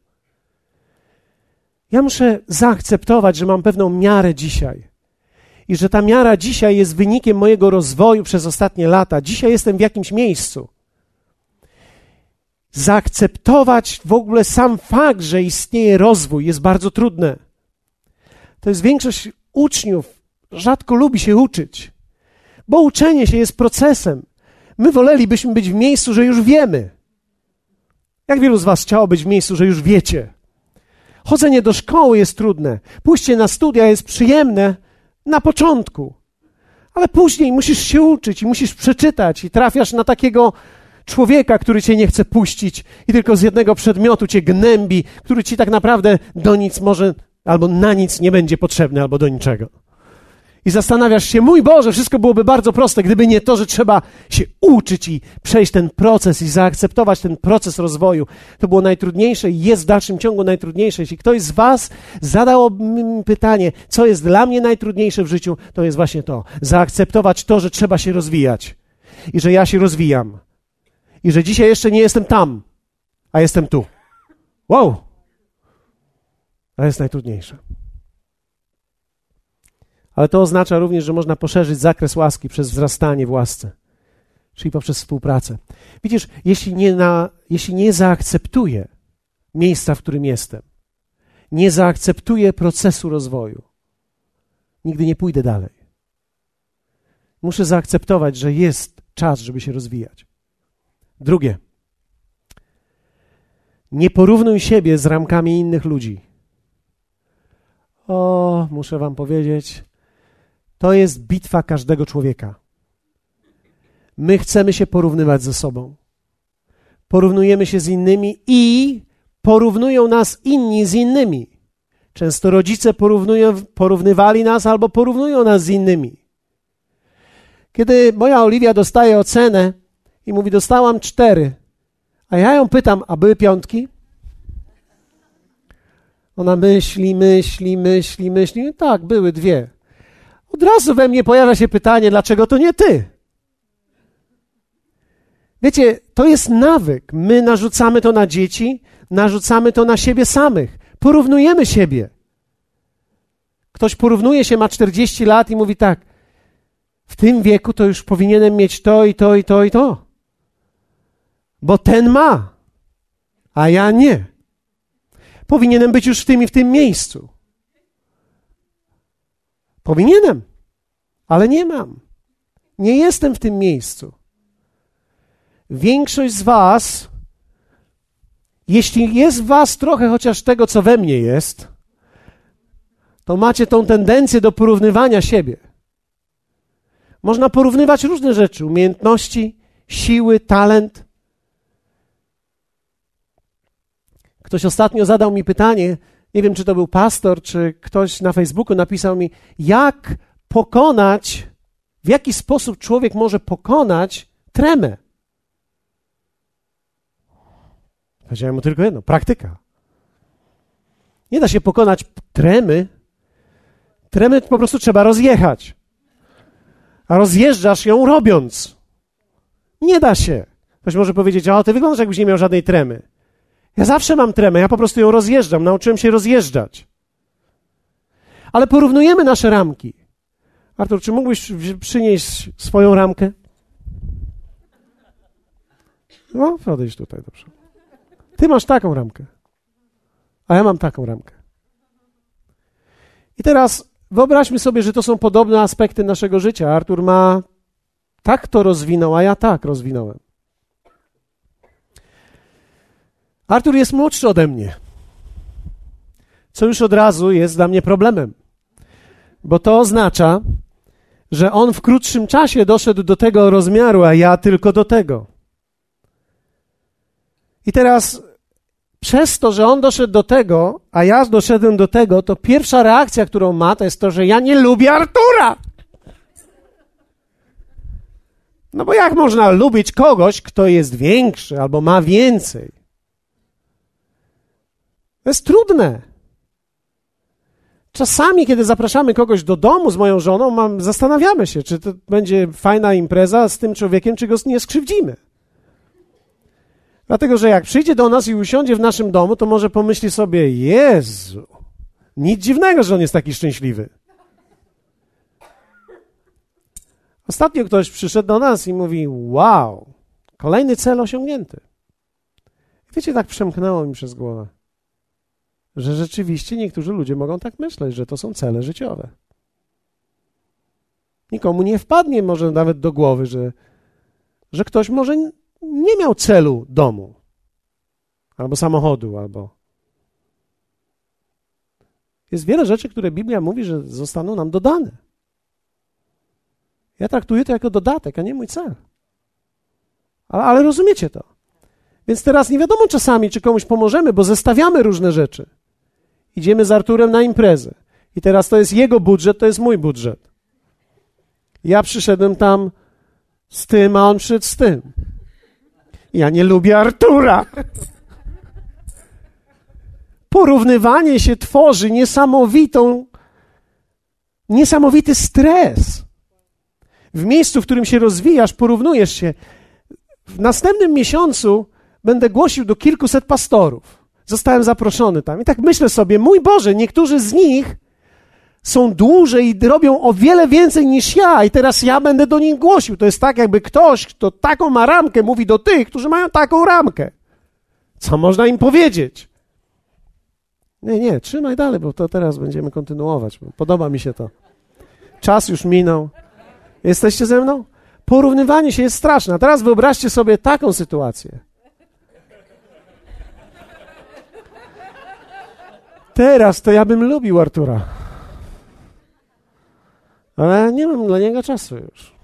Ja muszę zaakceptować, że mam pewną miarę dzisiaj. I że ta miara dzisiaj jest wynikiem mojego rozwoju przez ostatnie lata. Dzisiaj jestem w jakimś miejscu. Zaakceptować w ogóle sam fakt, że istnieje rozwój, jest bardzo trudne. To jest większość uczniów rzadko lubi się uczyć, bo uczenie się jest procesem. My wolelibyśmy być w miejscu, że już wiemy. Jak wielu z Was chciało być w miejscu, że już wiecie? Chodzenie do szkoły jest trudne, pójście na studia jest przyjemne na początku, ale później musisz się uczyć i musisz przeczytać i trafiasz na takiego człowieka, który cię nie chce puścić i tylko z jednego przedmiotu cię gnębi, który ci tak naprawdę do nic może albo na nic nie będzie potrzebny albo do niczego i zastanawiasz się, mój Boże, wszystko byłoby bardzo proste, gdyby nie to, że trzeba się uczyć i przejść ten proces i zaakceptować ten proces rozwoju. To było najtrudniejsze i jest w dalszym ciągu najtrudniejsze. Jeśli ktoś z Was zadał mi pytanie, co jest dla mnie najtrudniejsze w życiu, to jest właśnie to. Zaakceptować to, że trzeba się rozwijać i że ja się rozwijam i że dzisiaj jeszcze nie jestem tam, a jestem tu. Wow! To jest najtrudniejsze ale to oznacza również, że można poszerzyć zakres łaski przez wzrastanie w łasce, czyli poprzez współpracę. Widzisz, jeśli nie, na, jeśli nie zaakceptuję miejsca, w którym jestem, nie zaakceptuję procesu rozwoju, nigdy nie pójdę dalej. Muszę zaakceptować, że jest czas, żeby się rozwijać. Drugie. Nie porównuj siebie z ramkami innych ludzi. O, muszę Wam powiedzieć, to jest bitwa każdego człowieka. My chcemy się porównywać ze sobą. Porównujemy się z innymi i porównują nas inni z innymi. Często rodzice porównują, porównywali nas albo porównują nas z innymi. Kiedy moja Oliwia dostaje ocenę i mówi, dostałam cztery, a ja ją pytam, a były piątki? Ona myśli, myśli, myśli, myśli. Tak, były dwie. Od razu we mnie pojawia się pytanie, dlaczego to nie ty? Wiecie, to jest nawyk. My narzucamy to na dzieci, narzucamy to na siebie samych. Porównujemy siebie. Ktoś porównuje się, ma 40 lat i mówi tak: W tym wieku to już powinienem mieć to i to i to i to. Bo ten ma, a ja nie. Powinienem być już w tym i w tym miejscu. Powinienem, ale nie mam. Nie jestem w tym miejscu. Większość z Was, jeśli jest w Was trochę chociaż tego, co we mnie jest, to macie tą tendencję do porównywania siebie. Można porównywać różne rzeczy: umiejętności, siły, talent. Ktoś ostatnio zadał mi pytanie, nie wiem czy to był pastor, czy ktoś na Facebooku napisał mi, jak pokonać, w jaki sposób człowiek może pokonać tremę. Powiedziałem mu tylko jedno: praktyka. Nie da się pokonać tremy. Tremy po prostu trzeba rozjechać. A rozjeżdżasz ją robiąc. Nie da się. Ktoś może powiedzieć: O, ty wyglądasz, jakbyś nie miał żadnej tremy. Ja zawsze mam tremę, ja po prostu ją rozjeżdżam. Nauczyłem się rozjeżdżać. Ale porównujemy nasze ramki. Artur, czy mógłbyś przynieść swoją ramkę? No, odejdź tutaj, dobrze. Ty masz taką ramkę, a ja mam taką ramkę. I teraz wyobraźmy sobie, że to są podobne aspekty naszego życia. Artur ma tak to rozwinął, a ja tak rozwinąłem. Artur jest młodszy ode mnie, co już od razu jest dla mnie problemem, bo to oznacza, że on w krótszym czasie doszedł do tego rozmiaru, a ja tylko do tego. I teraz przez to, że on doszedł do tego, a ja doszedłem do tego, to pierwsza reakcja, którą ma, to jest to, że ja nie lubię Artura. No bo jak można lubić kogoś, kto jest większy albo ma więcej? To jest trudne. Czasami, kiedy zapraszamy kogoś do domu z moją żoną, mam, zastanawiamy się, czy to będzie fajna impreza z tym człowiekiem, czy go nie skrzywdzimy. Dlatego, że jak przyjdzie do nas i usiądzie w naszym domu, to może pomyśli sobie: Jezu, nic dziwnego, że on jest taki szczęśliwy. Ostatnio ktoś przyszedł do nas i mówi: Wow, kolejny cel osiągnięty. Wiecie, tak przemknęło mi przez głowę, że rzeczywiście niektórzy ludzie mogą tak myśleć, że to są cele życiowe. Nikomu nie wpadnie może nawet do głowy, że, że ktoś może nie miał celu domu, albo samochodu, albo. Jest wiele rzeczy, które Biblia mówi, że zostaną nam dodane. Ja traktuję to jako dodatek, a nie mój cel. Ale, ale rozumiecie to. Więc teraz nie wiadomo czasami, czy komuś pomożemy, bo zestawiamy różne rzeczy. Idziemy z Arturem na imprezę. I teraz to jest jego budżet, to jest mój budżet. Ja przyszedłem tam z tym, a on przyszedł z tym. Ja nie lubię Artura. Porównywanie się tworzy niesamowitą, niesamowity stres. W miejscu, w którym się rozwijasz, porównujesz się. W następnym miesiącu będę głosił do kilkuset pastorów. Zostałem zaproszony tam. I tak myślę sobie, mój Boże, niektórzy z nich są dłużej i robią o wiele więcej niż ja, i teraz ja będę do nich głosił. To jest tak, jakby ktoś, kto taką ma ramkę, mówi do tych, którzy mają taką ramkę. Co można im powiedzieć? Nie, nie, trzymaj dalej, bo to teraz będziemy kontynuować. Podoba mi się to. Czas już minął. Jesteście ze mną? Porównywanie się jest straszne. A teraz wyobraźcie sobie taką sytuację. Teraz to ja bym lubił Artura. Ale nie mam dla niego czasu już.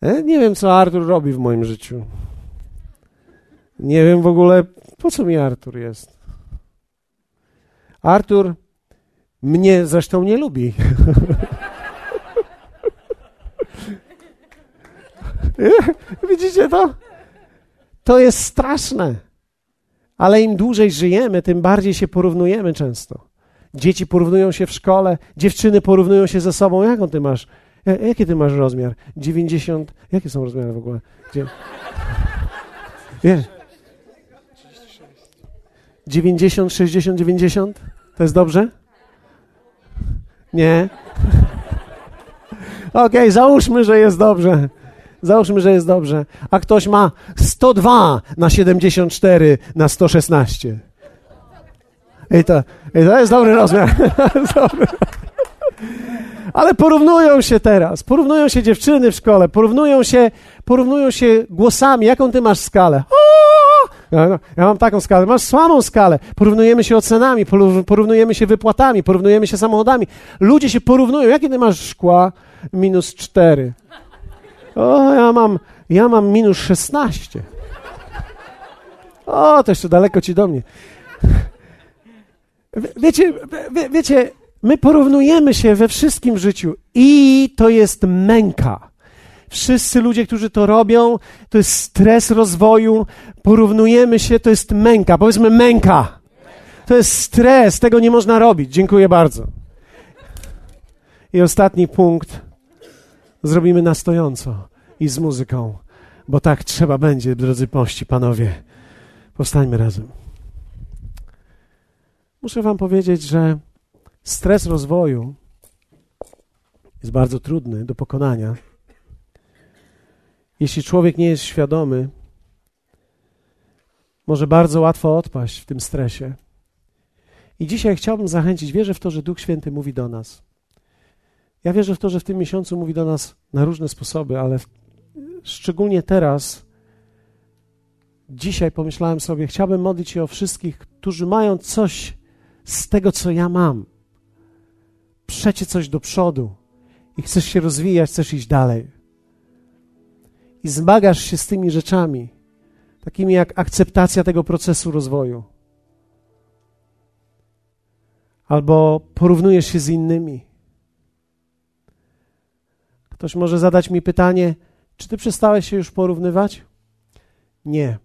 Ja nie wiem, co Artur robi w moim życiu. Nie wiem w ogóle, po co mi Artur jest. Artur mnie zresztą nie lubi. Widzicie to? To jest straszne. Ale im dłużej żyjemy, tym bardziej się porównujemy często. Dzieci porównują się w szkole, dziewczyny porównują się ze sobą. Jaką ty masz? Jaki ty masz rozmiar? 90. Jakie są rozmiary w ogóle? Gdzie? Wiesz? 90, 60, 90? To jest dobrze? Nie? Okej, okay, załóżmy, że jest dobrze. Załóżmy, że jest dobrze. A ktoś ma 102 na 74 na 116. I to, i to jest dobry rozmiar. Ale porównują się teraz. Porównują się dziewczyny w szkole. Porównują się, porównują się głosami. Jaką ty masz skalę? Ja, no, ja mam taką skalę. Masz słabą skalę. Porównujemy się ocenami, porównujemy się wypłatami, porównujemy się samochodami. Ludzie się porównują. Jakie ty masz szkła? Minus cztery. O, ja mam, ja mam minus 16. O, to jeszcze daleko ci do mnie. Wiecie, wie, wiecie, my porównujemy się we wszystkim życiu i to jest męka. Wszyscy ludzie, którzy to robią, to jest stres rozwoju, porównujemy się, to jest męka. Powiedzmy męka. To jest stres, tego nie można robić. Dziękuję bardzo. I ostatni punkt zrobimy na stojąco i z muzyką, bo tak trzeba będzie, drodzy pości, panowie. Powstańmy razem. Muszę Wam powiedzieć, że stres rozwoju jest bardzo trudny do pokonania. Jeśli człowiek nie jest świadomy, może bardzo łatwo odpaść w tym stresie. I dzisiaj chciałbym zachęcić, wierzę w to, że Duch Święty mówi do nas. Ja wierzę w to, że w tym miesiącu mówi do nas na różne sposoby, ale szczególnie teraz, dzisiaj pomyślałem sobie, chciałbym modlić się o wszystkich, którzy mają coś z tego, co ja mam. Przecie coś do przodu i chcesz się rozwijać, chcesz iść dalej. I zmagasz się z tymi rzeczami, takimi jak akceptacja tego procesu rozwoju. Albo porównujesz się z innymi. Ktoś może zadać mi pytanie, czy ty przestałeś się już porównywać? Nie.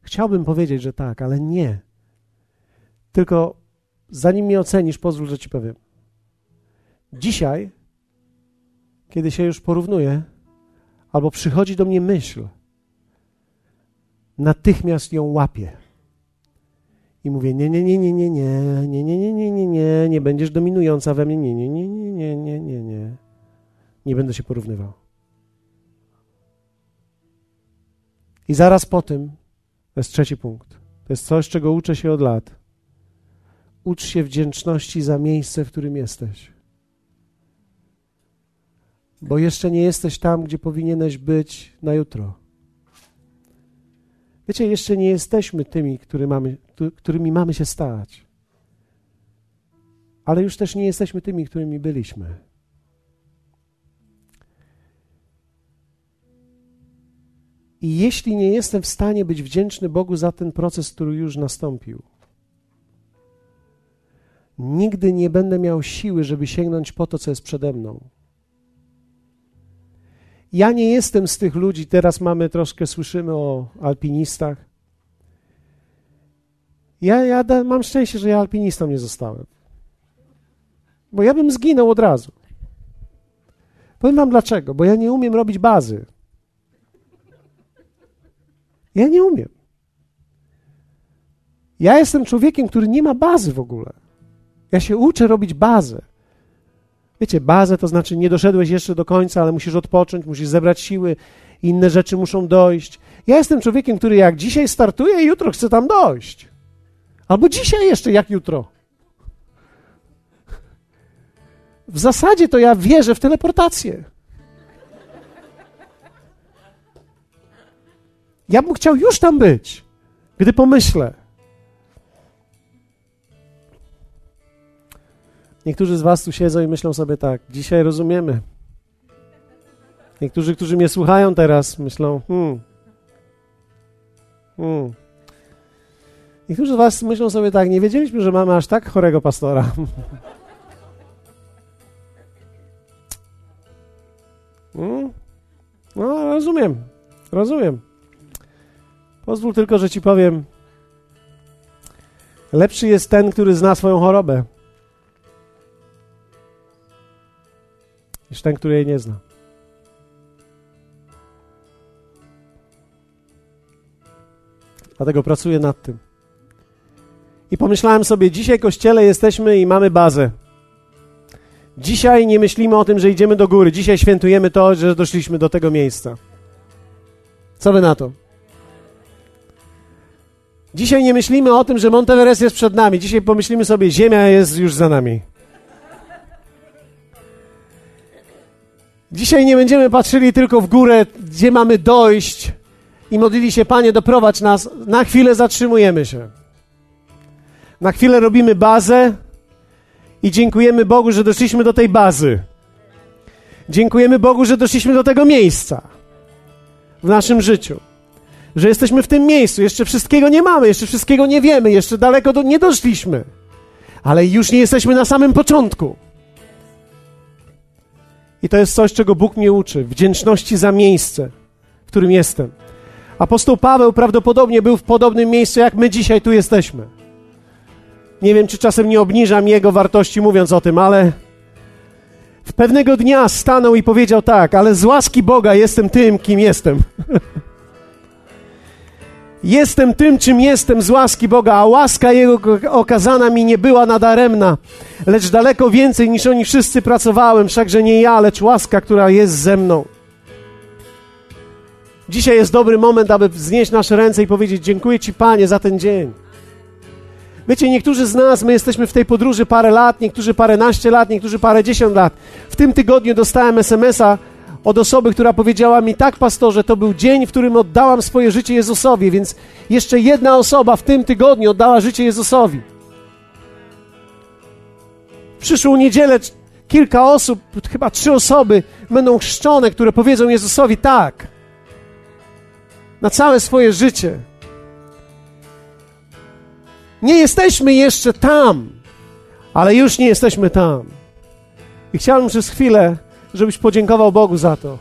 Chciałbym powiedzieć, że tak, ale nie. Tylko zanim mnie ocenisz, pozwól, że ci powiem. Dzisiaj, kiedy się już porównuję, albo przychodzi do mnie myśl, natychmiast ją łapię. I mówię, nie, nie, nie, nie, nie, nie, nie, nie, nie, nie, nie, nie, nie będziesz dominująca we mnie, nie, nie, nie, nie, nie, nie, nie, nie. Nie będę się porównywał. I zaraz po tym, to jest trzeci punkt, to jest coś, czego uczę się od lat. Ucz się wdzięczności za miejsce, w którym jesteś. Bo jeszcze nie jesteś tam, gdzie powinieneś być na jutro. Wiecie, jeszcze nie jesteśmy tymi, który mamy, którymi mamy się stać. Ale już też nie jesteśmy tymi, którymi byliśmy. I jeśli nie jestem w stanie być wdzięczny Bogu za ten proces, który już nastąpił, nigdy nie będę miał siły, żeby sięgnąć po to, co jest przede mną. Ja nie jestem z tych ludzi, teraz mamy troszkę, słyszymy o alpinistach. Ja, ja da, mam szczęście, że ja alpinistą nie zostałem. Bo ja bym zginął od razu. Powiem wam dlaczego, bo ja nie umiem robić bazy. Ja nie umiem. Ja jestem człowiekiem, który nie ma bazy w ogóle. Ja się uczę robić bazę. Wiecie, bazę to znaczy nie doszedłeś jeszcze do końca, ale musisz odpocząć, musisz zebrać siły, inne rzeczy muszą dojść. Ja jestem człowiekiem, który jak dzisiaj startuje, jutro chce tam dojść. Albo dzisiaj jeszcze, jak jutro. W zasadzie to ja wierzę w teleportację. Ja bym chciał już tam być, gdy pomyślę. Niektórzy z Was tu siedzą i myślą sobie tak, dzisiaj rozumiemy. Niektórzy, którzy mnie słuchają teraz, myślą, hmm, hmm. Niektórzy z Was myślą sobie tak, nie wiedzieliśmy, że mamy aż tak chorego pastora. Hmm? No, rozumiem, rozumiem. Pozwól tylko, że Ci powiem, lepszy jest ten, który zna swoją chorobę. niż ten, który jej nie zna. Dlatego pracuję nad tym. I pomyślałem sobie, dzisiaj kościele jesteśmy i mamy bazę. Dzisiaj nie myślimy o tym, że idziemy do góry. Dzisiaj świętujemy to, że doszliśmy do tego miejsca. Co wy na to? Dzisiaj nie myślimy o tym, że Monteverest jest przed nami. Dzisiaj pomyślimy sobie, Ziemia jest już za nami. Dzisiaj nie będziemy patrzyli tylko w górę, gdzie mamy dojść i modlili się, Panie, doprowadź nas. Na chwilę zatrzymujemy się. Na chwilę robimy bazę i dziękujemy Bogu, że doszliśmy do tej bazy. Dziękujemy Bogu, że doszliśmy do tego miejsca w naszym życiu. Że jesteśmy w tym miejscu. Jeszcze wszystkiego nie mamy, jeszcze wszystkiego nie wiemy, jeszcze daleko do, nie doszliśmy. Ale już nie jesteśmy na samym początku. I to jest coś, czego Bóg mnie uczy wdzięczności za miejsce, w którym jestem. Apostoł Paweł prawdopodobnie był w podobnym miejscu, jak my dzisiaj tu jesteśmy. Nie wiem, czy czasem nie obniżam jego wartości, mówiąc o tym, ale w pewnego dnia stanął i powiedział tak: Ale z łaski Boga jestem tym, kim jestem. Jestem tym, czym jestem z łaski Boga, a łaska Jego okazana mi nie była nadaremna, lecz daleko więcej niż oni wszyscy pracowałem, wszakże nie ja, lecz łaska, która jest ze mną. Dzisiaj jest dobry moment, aby wznieść nasze ręce i powiedzieć: Dziękuję Ci, Panie, za ten dzień. Wiecie, niektórzy z nas, my jesteśmy w tej podróży parę lat, niektórzy paręnaście lat, niektórzy parę dziesiąt lat. W tym tygodniu dostałem SMS-a od osoby, która powiedziała mi: Tak, pastorze, to był dzień, w którym oddałam swoje życie Jezusowi, więc jeszcze jedna osoba w tym tygodniu oddała życie Jezusowi. W przyszłą niedzielę kilka osób, chyba trzy osoby, będą chrzczone, które powiedzą Jezusowi tak. Na całe swoje życie. Nie jesteśmy jeszcze tam, ale już nie jesteśmy tam. I chciałbym przez chwilę żebyś podziękował Bogu za to.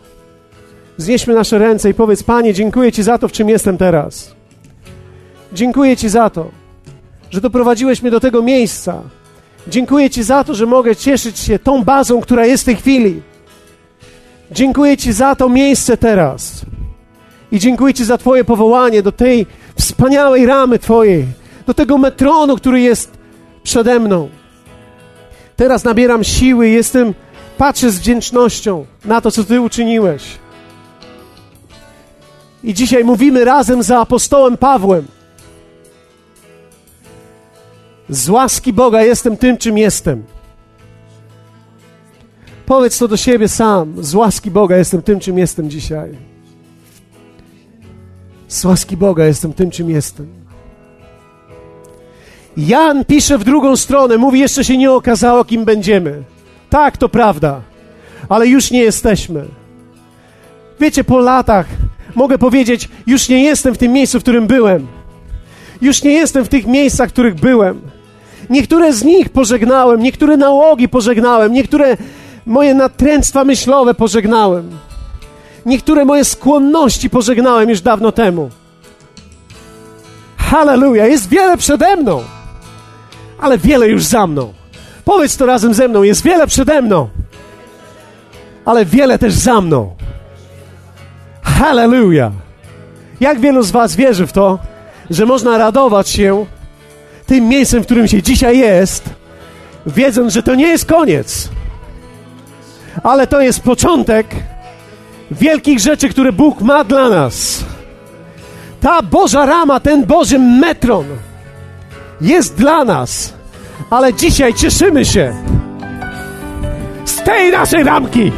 Znieśmy nasze ręce i powiedz: Panie, dziękuję Ci za to, w czym jestem teraz. Dziękuję Ci za to, że doprowadziłeś mnie do tego miejsca. Dziękuję Ci za to, że mogę cieszyć się tą bazą, która jest w tej chwili. Dziękuję Ci za to miejsce teraz. I dziękuję Ci za Twoje powołanie do tej wspaniałej ramy Twojej, do tego metronu, który jest przede mną. Teraz nabieram siły, jestem Patrzę z wdzięcznością na to, co Ty uczyniłeś. I dzisiaj mówimy razem za apostołem Pawłem. Z łaski Boga jestem tym, czym jestem. Powiedz to do siebie sam. Z łaski Boga jestem tym, czym jestem dzisiaj. Z łaski Boga jestem tym, czym jestem. Jan pisze w drugą stronę, mówi, jeszcze się nie okazało, kim będziemy. Tak, to prawda, ale już nie jesteśmy. Wiecie, po latach mogę powiedzieć, już nie jestem w tym miejscu, w którym byłem. Już nie jestem w tych miejscach, w których byłem. Niektóre z nich pożegnałem, niektóre nałogi pożegnałem, niektóre moje natręctwa myślowe pożegnałem. Niektóre moje skłonności pożegnałem już dawno temu. Halleluja, jest wiele przede mną, ale wiele już za mną. Powiedz to razem ze mną. Jest wiele przede mną, ale wiele też za mną. Hallelujah! Jak wielu z Was wierzy w to, że można radować się tym miejscem, w którym się dzisiaj jest, wiedząc, że to nie jest koniec, ale to jest początek wielkich rzeczy, które Bóg ma dla nas. Ta Boża rama, ten Boży metron jest dla nas ale dzisiaj cieszymy się z tej naszej ramki.